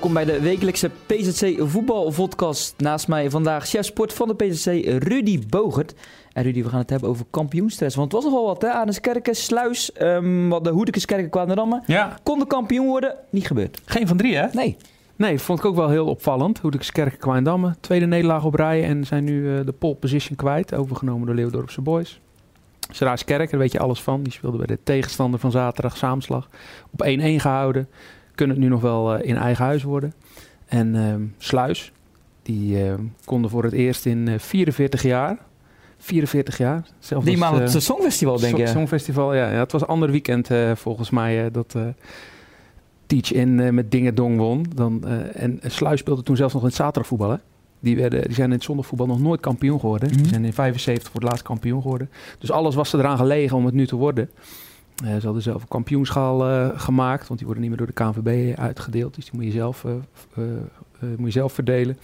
Welkom bij de wekelijkse PZC voetbalvodcast. Naast mij vandaag chef sport van de PZC Rudy Bogert. En Rudy, we gaan het hebben over kampioenstress. Want het was nogal wat, hè? Aarneskerken, Sluis, um, wat de Hoedekeskerken kwamen rammen. Ja. Konden kampioen worden, niet gebeurd. Geen van drie, hè? Nee. Nee, vond ik ook wel heel opvallend. Hoedekeskerken, Kwaandamme. Tweede nederlaag op rij en zijn nu uh, de pole position kwijt. Overgenomen door Leeuwdorpse Boys. Seraaskerk, daar weet je alles van. Die speelde bij de tegenstander van zaterdag, Saamslag. Op 1-1 gehouden. Kunnen het nu nog wel uh, in eigen huis worden. En uh, Sluis, die uh, konden voor het eerst in 44 jaar 44 jaar. Zelfs die maand het uh, Songfestival, denk ik. Songfestival, ja, ja. Het was een ander weekend uh, volgens mij uh, dat Teach in met Dingen Dong won. Dan, en Sluis speelde toen zelfs nog in het zaterdagvoetbal. Hè? Die, werden, die zijn in het zondagvoetbal nog nooit kampioen geworden. Mm -hmm. Die zijn in 75 voor het laatst kampioen geworden. Dus alles was er eraan gelegen om het nu te worden. Uh, ze hadden zelf een kampioenschaal uh, gemaakt, want die worden niet meer door de KNVB uitgedeeld. Dus die moet je zelf, uh, moet je zelf verdelen.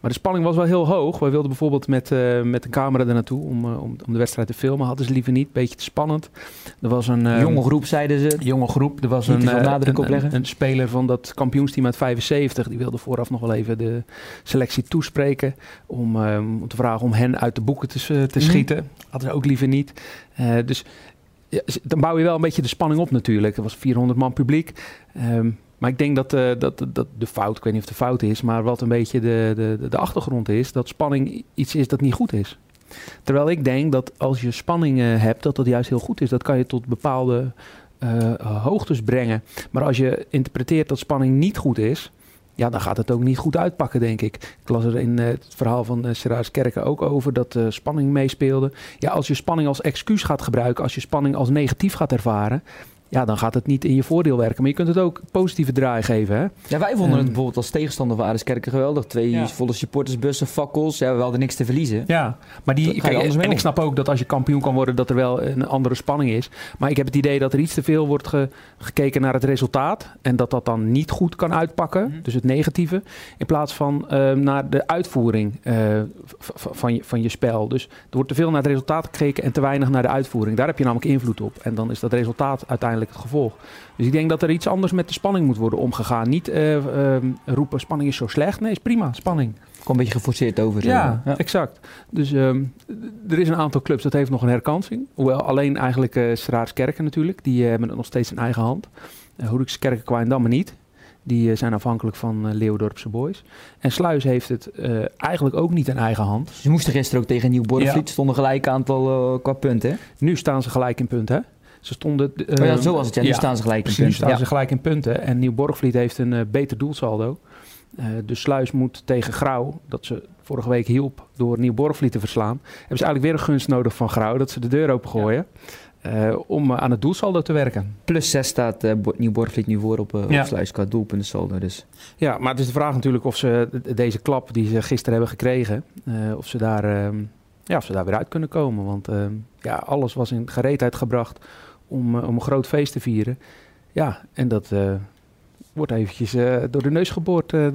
Maar de spanning was wel heel hoog. Wij wilden bijvoorbeeld met, met een camera er naartoe om, om, om, de wedstrijd te filmen. Hadden ze liever niet, beetje te spannend. Er was een jonge groep, zeiden ze. Jonge groep. Er was een, een, een, een, speler van dat kampioensteam uit 75. Die wilde vooraf nog wel even de selectie toespreken. Om, om te vragen om hen uit de boeken te, te mm -hmm. schieten. Hadden ze ook liever niet. dus dan bouw je wel een beetje de spanning op natuurlijk. Er was 400 man publiek. Um, maar ik denk dat, uh, dat, dat de fout, ik weet niet of de fout is, maar wat een beetje de, de, de achtergrond is, dat spanning iets is dat niet goed is. Terwijl ik denk dat als je spanning hebt, dat dat juist heel goed is. Dat kan je tot bepaalde uh, hoogtes brengen. Maar als je interpreteert dat spanning niet goed is, ja, dan gaat het ook niet goed uitpakken, denk ik. Ik las er in uh, het verhaal van uh, Seraas Kerken ook over dat uh, spanning meespeelde. Ja, als je spanning als excuus gaat gebruiken, als je spanning als negatief gaat ervaren, ja, dan gaat het niet in je voordeel werken. Maar je kunt het ook positieve draai geven. Hè? Ja, wij vonden um, het bijvoorbeeld als tegenstander van Areskerken geweldig. Twee ja. volle supportersbussen, fakkels. Ja, we hadden niks te verliezen. Ja, maar die, kijk, en, ik snap ook dat als je kampioen kan worden, dat er wel een andere spanning is. Maar ik heb het idee dat er iets te veel wordt ge, gekeken naar het resultaat. En dat dat dan niet goed kan uitpakken. Mm-hmm. Dus het negatieve. In plaats van uh, naar de uitvoering uh, van, je, van je spel. Dus er wordt te veel naar het resultaat gekeken en te weinig naar de uitvoering. Daar heb je namelijk invloed op. En dan is dat resultaat uiteindelijk het gevolg. Dus ik denk dat er iets anders met de spanning moet worden omgegaan. Niet uh, uh, roepen spanning is zo slecht. Nee, is prima, spanning. Kom een beetje geforceerd over. Ja, ja, exact. Dus um, er is een aantal clubs dat heeft nog een herkansing. Hoewel alleen eigenlijk uh, Straatskerken natuurlijk. Die hebben het nog steeds in eigen hand. Uh, Hoedikskerken Kwaandamme niet. Die uh, zijn afhankelijk van uh, Leeuwdorpse Boys. En Sluis heeft het uh, eigenlijk ook niet in eigen hand. Ze moesten gisteren ook tegen Nieuw-Borgvliet. Ja. Stonden gelijk aantal qua punten. Nu staan ze gelijk in punten. Ze stonden. Uh, oh ja, zo was het. Ja, nu ja, staan ze gelijk in punten. Nu staan ja. ze gelijk in punten. En Nieuw-Borgvliet heeft een uh, beter doelsaldo. Uh, de Sluis moet tegen Grauw, dat ze vorige week hielp door Nieuw-Borgvliet te verslaan. Hebben ze eigenlijk weer een gunst nodig van Grauw, dat ze de deur opengooien. Ja. om aan het doelsaldo te werken. Plus 6 staat Nieuw-Borgvliet nu voor op, ja. op Sluis qua doelpuntensaldo. Dus. Ja, maar het is de vraag natuurlijk of ze deze klap die ze gisteren hebben gekregen, of ze daar... ehm, ja, of ze daar weer uit kunnen komen. Want uh, ja, alles was in gereedheid gebracht om, uh, om een groot feest te vieren. Ja, en dat uh, wordt eventjes door de neus geboord door,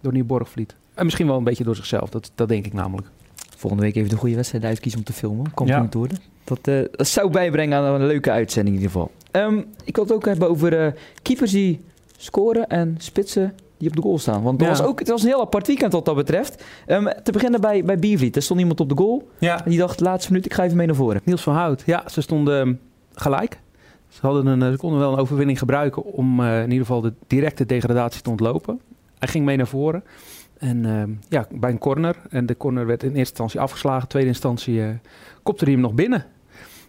door Nieuw-Borgvliet. En misschien wel een beetje door zichzelf, dat, dat denk ik namelijk. Volgende week even de goede wedstrijd uitkiezen om te filmen. Komt ja. worden. Dat, dat zou bijbrengen aan een leuke uitzending in ieder geval. Um, ik wil het ook hebben over keepers die scoren en spitsen die op de goal staan. Want het, ja. was ook, het was een heel apart weekend wat dat betreft. Um, te beginnen bij, bij Biervliet. Er stond iemand op de goal. Ja. En die dacht, laatste minuut, ik ga even mee naar voren. Niels van Hout. Ja, ze stonden um, gelijk. Ze, hadden een, ze konden wel een overwinning gebruiken om uh, in ieder geval de directe degradatie te ontlopen. Hij ging mee naar voren. En uh, ja, bij een corner. En de corner werd in eerste instantie afgeslagen. Tweede instantie uh, kopte hij hem nog binnen.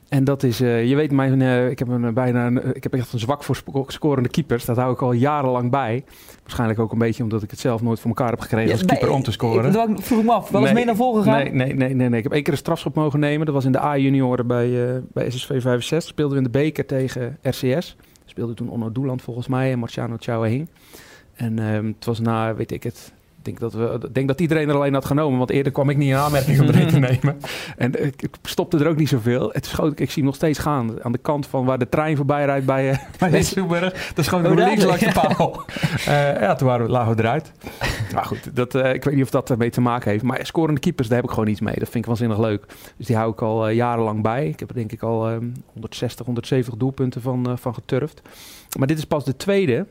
En dat is, uh, je weet, mijn, uh, ik, heb een, bijna een, ik heb echt een zwak voor scorende keepers. Dat hou ik al jarenlang bij. Waarschijnlijk ook een beetje omdat ik het zelf nooit voor elkaar heb gekregen ja, als keeper nee, om te scoren. Ik, ik vroeg me af, wel eens nee, mee naar voren gegaan? Nee, nee, nee, nee, nee. Ik heb één keer een strafschop mogen nemen. Dat was in de A-junioren bij, uh, bij SSV 65. Speelden we in de beker tegen RCS. Speelde toen Onno Doeland volgens mij en Marciano Chouahing. En het was na, weet ik het, denk dat, we, denk dat iedereen er alleen had genomen, want eerder kwam ik niet in aanmerking om erin te nemen. En ik, ik stopte er ook niet zoveel. Het schoot, ik zie hem nog steeds gaan. Aan de kant van waar de trein voorbij rijdt bij, uh, bij. Dat is gewoon oh, links langs de paal. uh, ja, toen waren we, lagen we eruit. Maar goed, dat, uh, ik weet niet of dat ermee te maken heeft. Maar scorende keepers, daar heb ik gewoon iets mee. Dat vind ik waanzinnig leuk. Dus die hou ik al jarenlang bij. Ik heb er denk ik al 160, 170 doelpunten van, van geturfd. Maar dit is pas de tweede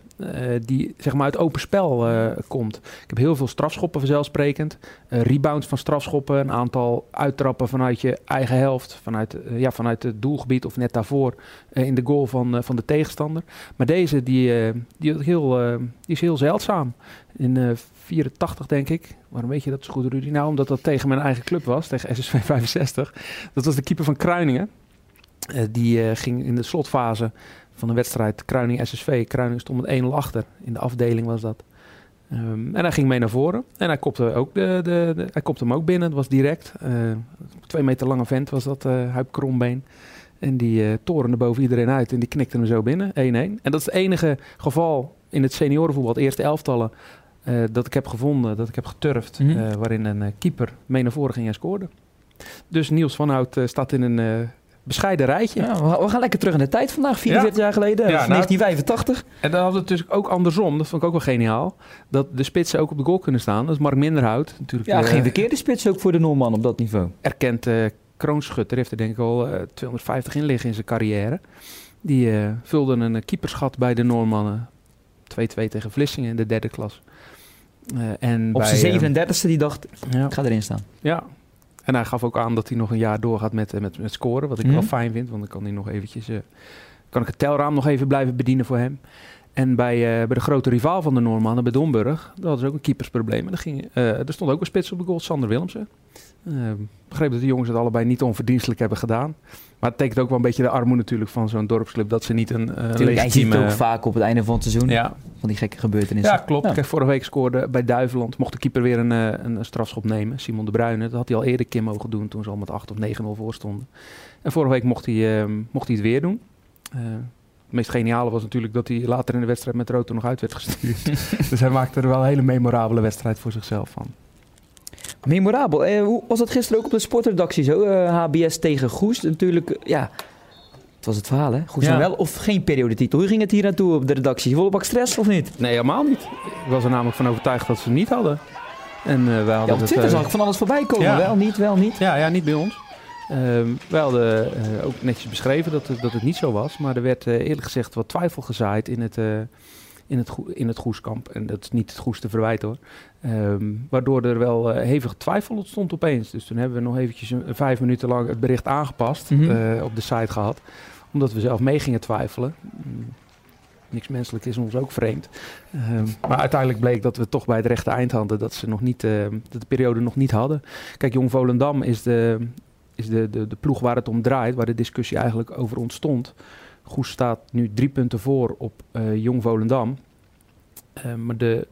die zeg maar uit open spel komt. Ik heb heel veel strafschoppen vanzelfsprekend. rebounds van strafschoppen. Een aantal uittrappen vanuit je eigen helft. Vanuit, ja, vanuit het doelgebied of net daarvoor in de goal van, van de tegenstander. Maar deze die, die, heel, die is heel zeldzaam. In 84 denk ik. Waarom weet je dat zo goed, Rudy? Nou, omdat dat tegen mijn eigen club was, tegen SSV 65. Dat was de keeper van Kruiningen. Die ging in de slotfase van de wedstrijd Kruining-SSV. Kruining stond met 1-0 achter. In de afdeling was dat. Um, en hij ging mee naar voren. En hij kopte, ook de, de, de hij kopte hem ook binnen. Het was direct. Uh, twee meter lange vent was dat, Huip Krombeen. En die torende boven iedereen uit. En die knikte hem zo binnen. 1-1. En dat is het enige geval in het seniorenvoetbal, het eerste elftallen... Uh, dat ik heb gevonden, dat ik heb geturfd, mm -hmm. uh, waarin een uh, keeper mee naar voren ging en scoorde. Dus Niels van Hout staat in een bescheiden rijtje. Ja, we gaan lekker terug in de tijd vandaag, 44 ja. jaar geleden, ja, 1985. Nou, en dan hadden we het dus ook andersom, dat vond ik ook wel geniaal, dat de spitsen ook op de goal kunnen staan. Dat is Mark Minderhout. Natuurlijk, ja, geen verkeerde spits ook voor de Noorman op dat niveau. Erkend kroonschutter, heeft er denk ik al 250 in liggen in zijn carrière. Die vulde een keeperschat bij de Noormannen. 2-2 tegen Vlissingen in de derde klas. En Op zijn 37e eh, die dacht, ik ga erin staan. Ja, en hij gaf ook aan dat hij nog een jaar doorgaat met, eh, met, met scoren. Wat ik mm wel fijn vind, want dan kan hij nog eventjes... Uh, kan ik het telraam nog even blijven bedienen voor hem. En bij, uh, bij de grote rivaal van de Noormannen, bij Domburg, dat was ook een keepersprobleem. En ging, uh, er stond ook een spits op de goal, Sander Willemsen. Ik uh, begreep dat de jongens het allebei niet onverdienstelijk hebben gedaan. Maar het tekent ook wel een beetje de armoede natuurlijk van zo'n dorpsclub. Dat ze niet een uh, legitieme... Je ook vaak op het einde van het seizoen. Ja. Van die gekke gebeurtenissen. Ja, klopt. Ja. Kijk, vorige week scoorde bij Duiveland. Mocht de keeper weer een, uh, een strafschop nemen. Simon de Bruyne. Dat had hij al eerder keer mogen doen toen ze al met 8 of 9-0 voor stonden. En vorige week mocht hij, uh, mocht hij het weer doen. Het meest geniale was natuurlijk dat hij later in de wedstrijd met Roto nog uit werd gestuurd. dus hij maakte er wel een hele memorabele wedstrijd voor zichzelf van. Memorabel. Eh, hoe was het gisteren ook op de sportredactie zo? Uh, HBS tegen Goes. Natuurlijk, uh, ja, het was het verhaal hè. Goes ja. wel of geen periodetitel. Hoe ging het hier naartoe op de redactie? Volle bak stress of niet? Nee, helemaal niet. Ik was er namelijk van overtuigd dat ze het niet hadden. En uh, wij hadden ja, op Twitter zag ik van alles voorbij komen. Ja. Wel, niet, wel, niet. Ja, ja niet bij ons. Uh, wij hadden ook netjes beschreven dat het, dat het niet zo was. Maar er werd eerlijk gezegd wat twijfel gezaaid in het in het, in het Goeskamp. En dat is niet het Goes te verwijten hoor. Um, waardoor er wel uh, hevig twijfel ontstond opeens. Dus toen hebben we nog eventjes een, vijf minuten lang het bericht aangepast mm -hmm. uh, op de site gehad. Omdat we zelf mee gingen twijfelen. Mm, niks menselijk is ons ook vreemd. Um, maar uiteindelijk bleek dat we toch bij het rechte eind hadden. Dat ze nog niet, uh, dat de periode nog niet hadden. Kijk, Jong Volendam is, de, is de, de, de ploeg waar het om draait. Waar de discussie eigenlijk over ontstond. Goes staat nu drie punten voor op uh, Jong Volendam. Uh, maar de,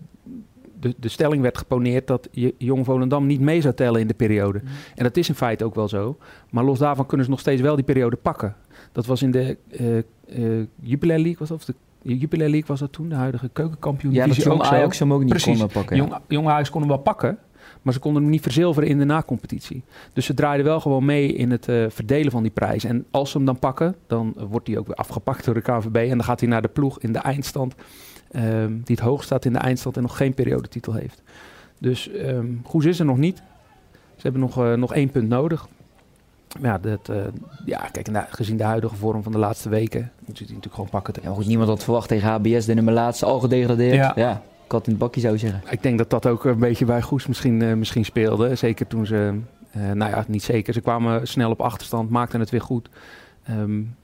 de, de stelling werd geponeerd dat Jong Volendam niet mee zou tellen in de periode. Mm. En dat is in feite ook wel zo. Maar los daarvan kunnen ze nog steeds wel die periode pakken. Dat was in de uh, Jupiler League, was dat, of de Jupiler League was dat toen, de huidige keukenkampioen. Ja, dat Jong Ajax hem ook niet Precies. konden pakken. Jong, Jong Ajax kon hem wel pakken. Maar ze konden hem niet verzilveren in de nacompetitie. Dus ze draaiden wel gewoon mee in het uh, verdelen van die prijs. En als ze hem dan pakken, dan wordt hij ook weer afgepakt door de KVB. En dan gaat hij naar de ploeg in de eindstand. Um, die het hoog staat in de eindstand en nog geen periodetitel heeft. Dus um, Goes is er nog niet. Ze hebben nog, uh, nog één punt nodig. Ja, dat, uh, ja kijk, nou, gezien de huidige vorm van de laatste weken, moet je die natuurlijk gewoon pakken. Ja, goed, niemand had verwacht tegen HBS, de nummer laatste, al gedegradeerd. Ja. ja kat in het bakje zou zeggen. Ik denk dat dat ook een beetje bij Goes misschien, uh, misschien speelde. Zeker toen ze, uh, nou ja, niet zeker. Ze kwamen snel op achterstand, maakten het weer goed. Um,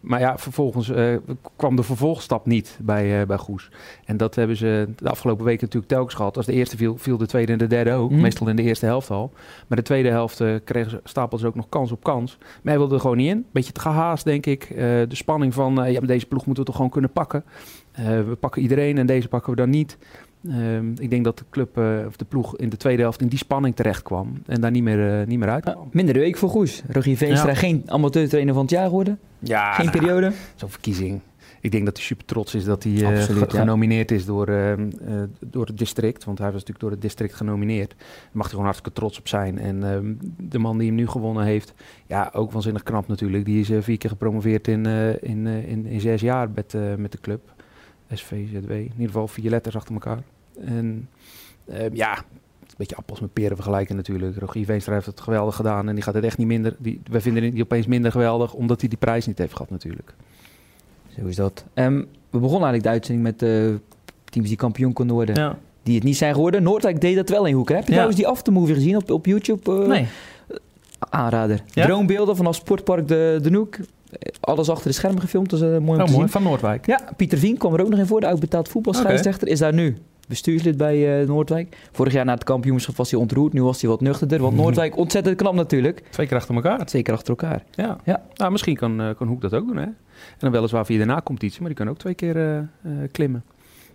maar ja, vervolgens uh, kwam de vervolgstap niet bij, uh, bij Goes. En dat hebben ze de afgelopen weken natuurlijk telkens gehad. Als de eerste viel, viel de tweede en de derde ook. Mm. Meestal in de eerste helft al. Maar de tweede helft uh, kregen ze, stapelden ze ook nog kans op kans. Maar hij wilde er gewoon niet in. Beetje te gehaast, denk ik. de spanning van, ja, deze ploeg moeten we toch gewoon kunnen pakken. we pakken iedereen en deze pakken we dan niet. Um, ik denk dat de club uh, of de ploeg in de tweede helft in die spanning terecht kwam en daar niet meer, uh, niet meer uit kwam. Uh, minder week voor Goes. Rogier Veenstra, ja. geen amateurtrainer van het jaar geworden. Ja, geen nou, periode. Zo'n verkiezing. Ik denk dat hij super trots is dat hij Absoluut, ge genomineerd is door, ehm, door het district. Want hij was natuurlijk door het district genomineerd. Daar mag hij gewoon hartstikke trots op zijn. En ehm, de man die hem nu gewonnen heeft, ja, ook waanzinnig knap natuurlijk. Die is vier keer gepromoveerd in, in, in, in, zes jaar met, met de club. SVZW. In ieder geval vier letters achter elkaar. En uh, ja, een beetje appels met peren vergelijken natuurlijk. Rogier Veenstra heeft het geweldig gedaan en die gaat het echt niet minder. Die, wij vinden die opeens minder geweldig omdat hij die prijs niet heeft gehad natuurlijk. Zo is dat. Um, we begonnen eigenlijk de uitzending met de teams die kampioen konden worden. Ja. Die het niet zijn geworden. Noordwijk deed dat wel in Hoek. Heb je ja. trouwens die aftermovie gezien op, op YouTube? Uh, nee. Aanrader. Droombeelden vanaf Sportpark De, de Noek. Alles achter de schermen gefilmd. Dat is uh, mooi, oh, mooi. Van Noordwijk. Ja, Pieter Vien kwam er ook nog in voor. De uitbetaald voetbalscheidsrechter okay. is daar nu bestuurslid bij uh, Noordwijk. Vorig jaar na het kampioenschap was hij ontroerd. Nu was hij wat nuchterder. Want mhm. Noordwijk ontzettend knap natuurlijk. Twee keer achter elkaar. Twee keer achter elkaar. Ja. ja. Nou, misschien kan, uh, kan Hoek dat ook doen. Hè? En dan weliswaar via de na-competitie. Maar die kan ook twee keer uh, klimmen.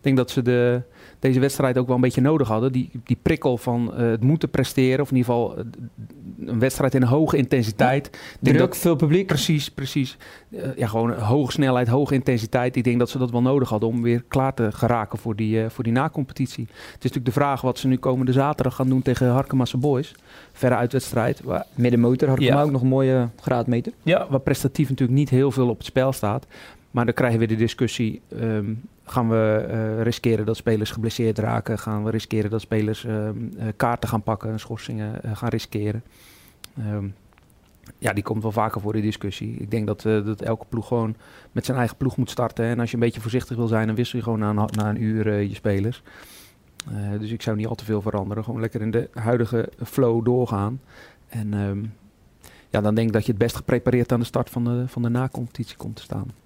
Ik denk dat ze de, deze wedstrijd ook wel een beetje nodig hadden. Die, die prikkel van uh, het moeten presteren. Of in ieder geval uh, een wedstrijd in hoge intensiteit. Ja, druk, dat, veel publiek. Precies, precies. Uh, ja, gewoon hoge snelheid, hoge intensiteit. Ik denk dat ze dat wel nodig hadden om weer klaar te geraken voor die, voor die na-competitie. Het is natuurlijk de vraag wat ze nu komende zaterdag gaan doen tegen Harkemasse Boys. Verre uitwedstrijd. Middenmotor, Harkema ja. ook nog een mooie graadmeter. Ja, waar prestatief natuurlijk niet heel veel op het spel staat. Maar dan krijgen we de discussie: um, gaan we uh, riskeren dat spelers geblesseerd raken? Gaan we riskeren dat spelers um, uh, kaarten gaan pakken, schorsingen uh, gaan riskeren? Um, ja, die komt wel vaker voor die discussie. Ik denk dat, dat elke ploeg gewoon met zijn eigen ploeg moet starten. En als je een beetje voorzichtig wil zijn, dan wissel je gewoon na een, een uur je spelers. dus ik zou niet al te veel veranderen. Gewoon lekker in de huidige flow doorgaan. En ja, dan denk ik dat je het best geprepareerd aan de start van de, van de na-competitie komt te staan.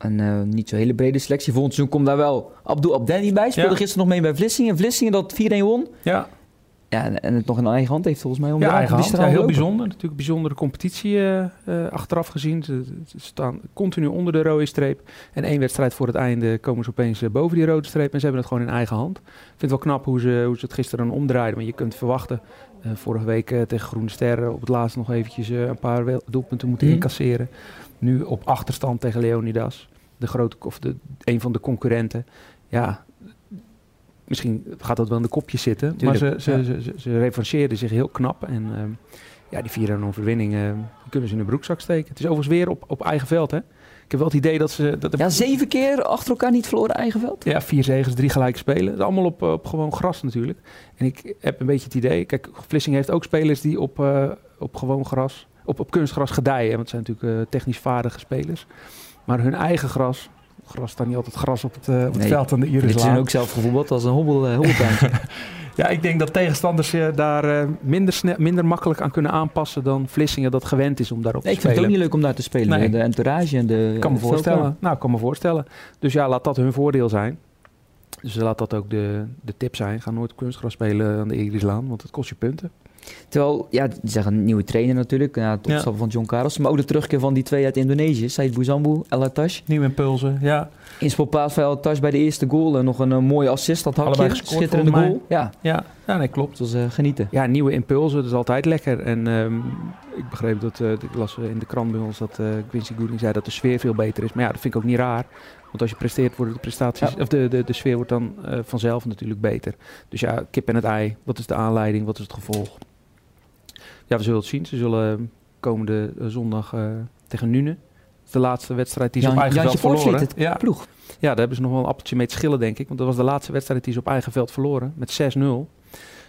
Een uh, niet zo hele brede selectie. Volgend seizoen komt daar wel Abdul Abdeni bij. Speelde ja. gisteren nog mee bij Vlissingen. Vlissingen dat 4-1 won. Ja. Ja, en het nog in eigen hand heeft volgens mij. Om ja, eigen hand. Ja, heel bijzonder. Natuurlijk bijzondere competitie uh, uh, achteraf gezien. Ze, ze, staan continu onder de rode streep. En één wedstrijd voor het einde komen ze opeens boven die rode streep. En ze hebben het gewoon in eigen hand. Ik vind het wel knap hoe ze, hoe ze het gisteren omdraaiden. Want je kunt verwachten, vorige week tegen Groene Sterren op het laatst nog eventjes een paar doelpunten moeten mm. incasseren. Nu op achterstand tegen Leonidas. De grote, of de, een van de concurrenten. Ja, misschien gaat dat wel in de kopjes zitten. Tuurlijk, maar ze, ze, ze, ze, revancheerden zich heel knap. En uh, ja, die vieren overwinning uh, kunnen ze in de broekzak steken. Het is overigens weer op, op eigen veld, hè? Ik heb wel het idee dat ze... Dat ja, zeven keer achter elkaar niet verloren eigen veld? Ja, vier zegens, drie gelijke spelen. allemaal op, op gewoon gras natuurlijk. En ik heb een beetje het idee... Kijk, Vlissing heeft ook spelers die op, uh, op gewoon gras... Op, op kunstgras gedijen. Want het zijn natuurlijk uh, technisch vaardige spelers. Maar hun eigen gras, gras staat niet altijd gras op het, uh, op het veld aan de Irislaan. Dit zijn ook zelf gevoetbald als een hobbel, uh, hobbeltuintje. ja, ik denk dat tegenstanders je daar uh, minder, snel, minder makkelijk aan kunnen aanpassen dan Vlissingen dat gewend is om daarop nee, te spelen. Ik vind het ook niet leuk om daar te spelen. Nee. De entourage en de kan me voorstellen. Nou, kan me voorstellen. Dus ja, laat dat hun voordeel zijn. Dus laat dat ook de, de tip zijn. Ga nooit kunstgras spelen aan de Irislaan, want het kost je punten. Terwijl, ja, die zeggen een nieuwe trainer natuurlijk. Ja, het opstappen ja. van John Carlos. Maar ook de terugkeer van die twee uit Indonesië. Said Bouzambu, El Atash. Nieuwe impulsen, ja. Inspelpaas van El Atash bij de eerste goal. En nog een, een mooie assist, dat hakje. Schitterende goal. Ja. Ja. ja, nee, klopt. Dat was uh, genieten. Ja, nieuwe impulsen, dat is altijd lekker. En um, ik begreep dat, uh, ik las in de krant bij ons dat uh, Quincy Gooding zei dat de sfeer veel beter is. Maar ja, dat vind ik ook niet raar. Want als je presteert, worden de prestaties, ja. of de, de, de sfeer wordt dan vanzelf natuurlijk beter. Dus ja, kip en het ei. Wat is de aanleiding? Wat is het gevolg? Ja, we zullen het zien. Ze zullen komende zondag uh, tegen Nune. De laatste wedstrijd die ze Jan, op eigen Jantje veld verloren. Het ja. ploeg. Ja, daar hebben ze nog wel een appeltje mee te schillen, denk ik. Want dat was de laatste wedstrijd die ze op eigen veld verloren. Met 6-0. Ze hebben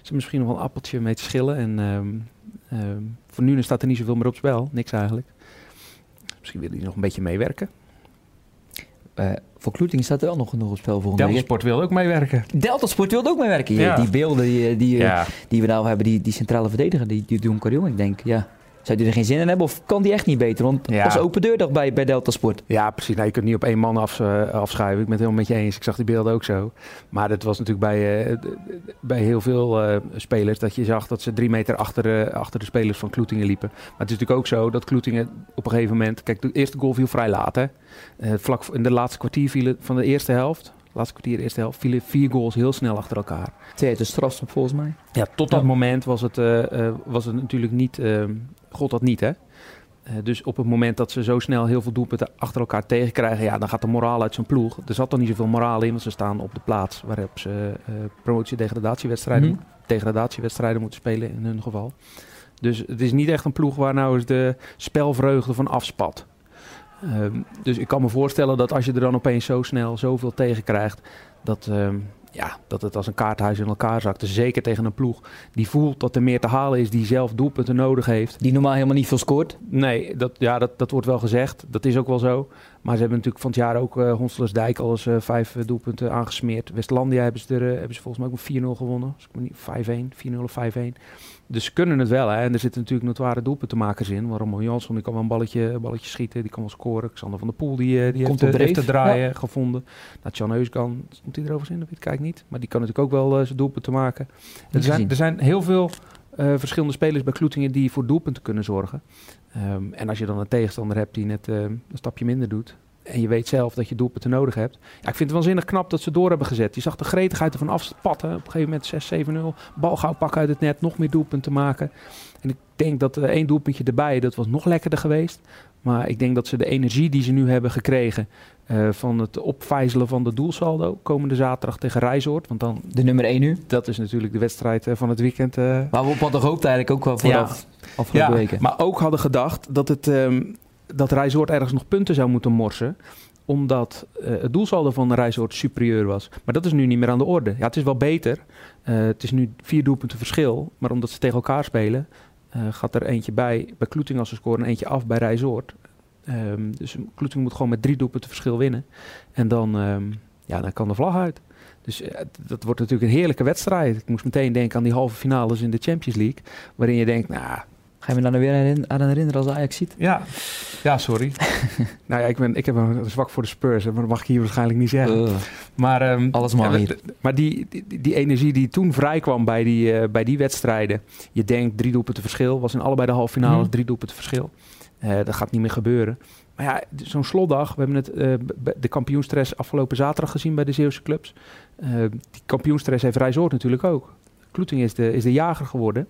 misschien nog wel een appeltje mee te schillen. En um, um, voor Nune staat er niet zoveel meer op spel. Niks eigenlijk. Misschien willen die nog een beetje meewerken. Uh, voor Kloeting staat er wel nog genoeg op spel volgende Delta Sport wil ook meewerken. Delta Sport wil ook meewerken. Ja. Die beelden die, die, ja. die we nou hebben, die, die centrale verdediger, die, die doen Jong, ik denk, ja, zou die er geen zin in hebben of kan die echt niet beter? Want ja. dat is open deur toch bij, bij Delta Sport. Ja, precies. Nou, je kunt niet op één man af, uh, afschuiven. Ik ben het helemaal met je eens. Ik zag die beelden ook zo. Maar dat was natuurlijk bij, uh, bij heel veel uh, spelers dat je zag dat ze drie meter achter, achter de spelers van Kloetingen liepen. Maar het is natuurlijk ook zo dat Kloetingen op een gegeven moment... Kijk, de eerste goal viel vrij laat. Hè? vlak in de laatste kwartier vielen van de eerste helft laatste kwartier, eerste helft, vielen vier goals heel snel achter elkaar. Twee de strafstop volgens mij. Ja, tot dat moment was het, uh, uh, was het natuurlijk niet, uh, god dat niet hè. dus op het moment dat ze zo snel heel veel doelpunten achter elkaar tegenkrijgen, ja, dan gaat de moraal uit zijn ploeg. Er zat dan niet zoveel moraal in, want ze staan op de plaats waarop ze promotie-degradatiewedstrijden mm -hmm. degradatiewedstrijden moeten spelen in hun geval. Dus het is niet echt een ploeg waar nou eens de spelvreugde van afspat. Um, dus ik kan me voorstellen dat als je er dan opeens zo snel zoveel tegen krijgt, dat, um, ja, dat het als een kaarthuis in elkaar zakt. Dus zeker tegen een ploeg die voelt dat er meer te halen is, die zelf doelpunten nodig heeft. Die normaal helemaal niet veel scoort? Nee, dat, ja, dat, dat wordt wel gezegd. Dat is ook wel zo. Maar ze hebben natuurlijk van het jaar ook uh, Honselersdijk al eens vijf doelpunten aangesmeerd. Westlandia hebben ze, er, hebben ze volgens mij ook 4-0 gewonnen. 5-1, 4-0 of 5-1. Dus ze kunnen het wel. Hè. En er zitten natuurlijk notoire doelpuntenmakers in. Waarom Jansson, die kan wel een balletje, balletje schieten. Die kan wel scoren. Xander van der Poel, die, die heeft, heeft te draaien ja. gevonden. Nou, Jan Heuskan, stond hij erover in? Weet ik eigenlijk niet. Maar die kan natuurlijk ook wel zijn doelpunten maken. Er zijn, er zijn heel veel uh, verschillende spelers bij Kloetingen die voor doelpunten kunnen zorgen. Um, en als je dan een tegenstander hebt die net uh, een stapje minder doet. En je weet zelf dat je doelpunten nodig hebt. Ja, ik vind het waanzinnig knap dat ze door hebben gezet. Je zag de gretigheid ervan afspatten. Op een gegeven moment 6-7-0. Bal gauw pakken uit het net. Nog meer doelpunten maken. En ik denk dat uh, één doelpuntje erbij, dat was nog lekkerder geweest. Maar ik denk dat ze de energie die ze nu hebben gekregen uh, van het opvijzelen van de doelsaldo komende zaterdag tegen Rijzoord. Want dan, de nummer 1 nu? Dat is natuurlijk de wedstrijd uh, van het weekend. Uh, Waar we op hadden gehoopt eigenlijk ook wel vooraf ja, afgelopen ja, weken. Maar ook hadden gedacht dat, het, um, dat Rijzoord ergens nog punten zou moeten morsen omdat het doelsaldo van de Rijzoord superieur was. Maar dat is nu niet meer aan de orde. Ja, het is wel beter. het is nu vier doelpunten verschil. Maar omdat ze tegen elkaar spelen, gaat er eentje bij bij Kloeting als ze scoren en eentje af bij Rijzoord. Um, dus Kloeting moet gewoon met drie doelpunten verschil winnen. En dan, um, ja, dan kan de vlag uit. Dus uh, dat wordt natuurlijk een heerlijke wedstrijd. Ik moest meteen denken aan die halve finales in de Champions League. Waarin je denkt, nou... Ga je me dan weer aan herinneren als Ajax ziet? Ja, ja sorry. nou ja, ik, ben, ik heb een zwak voor de Spurs, maar dat mag ik hier waarschijnlijk niet zeggen. Uh, maar, um, Alles maar ja, Maar die, die, die, energie die toen vrijkwam bij die, uh, bij die wedstrijden. Je denkt drie doelpunten verschil. Was in allebei de halve finales mm. drie doelpunten verschil. Uh, dat gaat niet meer gebeuren. Maar ja, zo'n slotdag, we hebben het, uh, de kampioenstress afgelopen zaterdag gezien bij de Zeeuwse clubs. Die kampioenstress heeft Rijzoord natuurlijk ook. Kloeting is de, is de jager geworden.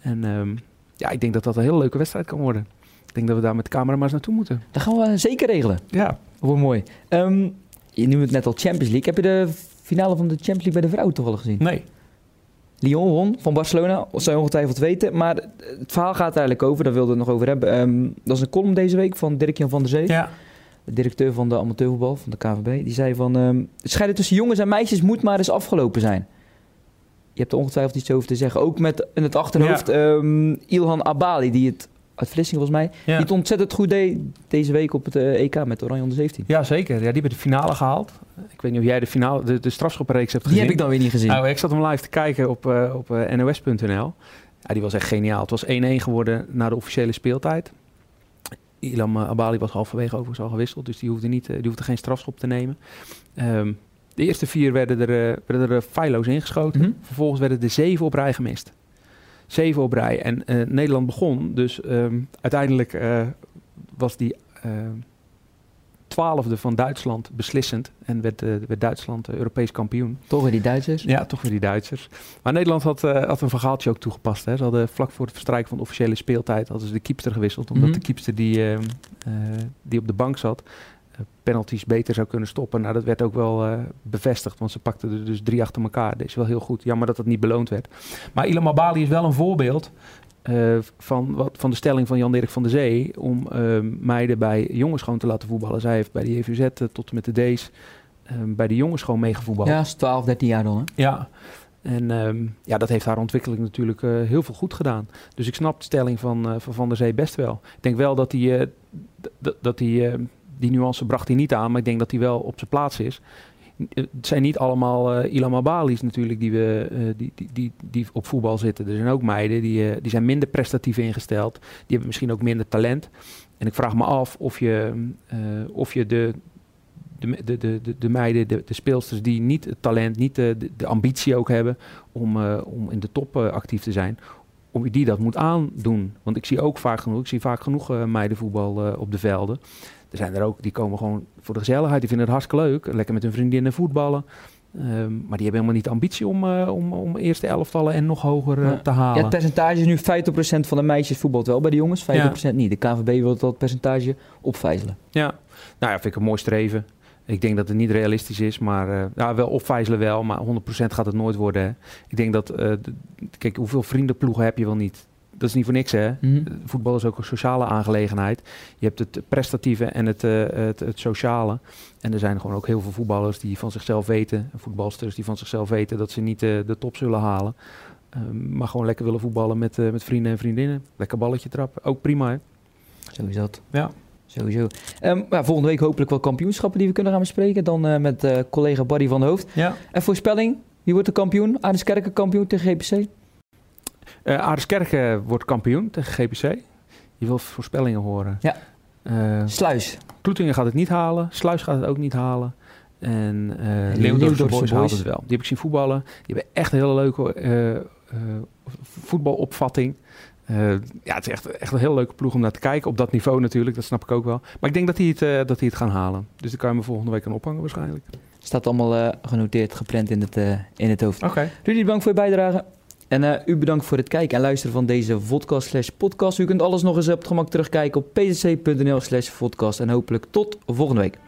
En um, ja, ik denk dat dat een hele leuke wedstrijd kan worden. Ik denk dat we daar met de camera maar eens naartoe moeten. Dat gaan we zeker regelen. Ja. Wordt mooi. Um, je noemt het net al Champions League. Heb je de finale van de Champions League bij de vrouwen toch al gezien? Nee. Lyon won van Barcelona, dat zou je ongetwijfeld weten. Maar het verhaal gaat eigenlijk over, daar wilde we het nog over hebben. Um, dat is een column deze week van Dirk-Jan van der Zee. Ja. De directeur van de amateurvoetbal, van de KVB. Die zei van, um, het scheiden tussen jongens en meisjes moet maar eens afgelopen zijn. Je hebt er ongetwijfeld iets over te zeggen. Ook met in het achterhoofd ja. um, Ilhan Abali, die het uit Vlissingen volgens mij. Ja. Die het ontzettend goed deed deze week op het uh, EK met Oranje onder 17. Ja, zeker. Ja, die hebben de finale gehaald. Ik weet niet of jij de, finale, de, de strafschoppenreeks hebt gezien. Die heb ik dan weer niet gezien. Nou, ik zat hem live te kijken op, uh, op uh, nos.nl. Ja, die was echt geniaal. Het was 1-1 geworden na de officiële speeltijd. Ilam Abali was halverwege overigens al gewisseld, dus die hoefde, niet, die hoefde geen strafschop te nemen. Um, de eerste vier werden er, werden er feilloos ingeschoten. Mm -hmm. Vervolgens werden er zeven op rij gemist zeven op rij. En uh, Nederland begon, dus um, uiteindelijk uh, was die uh, twaalfde van Duitsland beslissend. En werd, werd Duitsland Europees kampioen. Toch weer die Duitsers? Ja, toch weer die Duitsers. Maar Nederland had, had een verhaaltje ook toegepast. Hè. Ze hadden vlak voor het verstrijken van de officiële speeltijd... hadden ze de keepster gewisseld. Omdat mm -hmm. de keepster die, ehm, die op de bank zat penalties beter zou kunnen stoppen. Nou, dat werd ook wel uh, bevestigd, want ze pakten er dus drie achter elkaar. Dat is wel heel goed. Jammer dat dat niet beloond werd. Maar Ilan Mabali is wel een voorbeeld uh, van, wat, van de stelling van Jan-Dirk van der Zee... om uh, meiden bij jongens gewoon te laten voetballen. Zij heeft bij de JVZ uh, tot en met de D's bij de jongens gewoon meegevoetbald. Ja, is 12, 13 jaar dan, hè? Ja. En um, ja, dat heeft haar ontwikkeling natuurlijk heel veel goed gedaan. Dus ik snap de stelling van Van, van der Zee best wel. Ik denk wel dat hij... dat hij die nuance bracht hij niet aan, maar ik denk dat hij wel op zijn plaats is. Het zijn niet allemaal uh, Ilham Abalis natuurlijk die, we, uh, die, die, die, op voetbal zitten. Er zijn ook meiden die, uh, die zijn minder prestatief ingesteld. Die hebben misschien ook minder talent. En ik vraag me af of je, of je de, de, de, de, de meiden, de, speelsters die niet het talent, niet de, de, ambitie ook hebben om, om in de top actief te zijn, om die dat moet aandoen. Want ik zie ook vaak genoeg, ik zie vaak genoeg meidenvoetbal op de velden. Er zijn er ook die komen gewoon voor de gezelligheid. Die vinden het hartstikke leuk. Lekker met hun vriendinnen voetballen. Um, maar die hebben helemaal niet de ambitie om, uh, om, om eerste elftallen en nog hoger uh, te halen. Ja, het percentage is nu 50% van de meisjes voetbalt wel bij de jongens, 50% ja. niet. De KVB wil dat percentage opvijzelen. Ja, nou ja, vind ik een mooi streven. Ik denk dat het niet realistisch is, maar uh, ja, wel opvijzelen wel, maar 100% gaat het nooit worden. Hè. Ik denk dat, kijk, hoeveel vriendenploegen heb je wel niet? Dat is niet voor niks, hè? Mm -hmm. Voetbal is ook een sociale aangelegenheid. Je hebt het prestatieve en het, uh, het, het, sociale. En er zijn gewoon ook heel veel voetballers die van zichzelf weten, voetbalsters die van zichzelf weten dat ze niet uh, de top zullen halen. Um, maar gewoon lekker willen voetballen met, uh, met vrienden en vriendinnen. Lekker balletje trappen. Ook prima, hè? Zo is dat. Ja. Sowieso. Um, ja, volgende week hopelijk wel kampioenschappen die we kunnen gaan bespreken. Dan met collega Barry van Hoofd. Ja. En voorspelling, wie wordt de kampioen? Aardeskerken kampioen tegen GPC? Uh, Aardeskerken wordt kampioen tegen GPC. Je wil voorspellingen horen. Ja. Uh, Sluis. Kloetingen gaat het niet halen. Sluis gaat het ook niet halen. En uh, Leeuwendorfse Boys, haalt het wel. Die heb ik zien voetballen. Die hebben echt een hele leuke uh, voetbalopvatting. ja, het is echt, echt een heel leuke ploeg om naar te kijken. Op dat niveau natuurlijk, dat snap ik ook wel. Maar ik denk dat die het, dat die het gaan halen. Dus daar kan je me volgende week aan ophangen waarschijnlijk. Staat allemaal genoteerd, gepland in het, in het hoofd. Oké. Okay. Rudy, bedankt voor je bijdrage. En uh, u bedankt voor het kijken en luisteren van deze podcast slash podcast. U kunt alles nog eens op het gemak terugkijken op pcc.nl slash podcast. En hopelijk tot volgende week.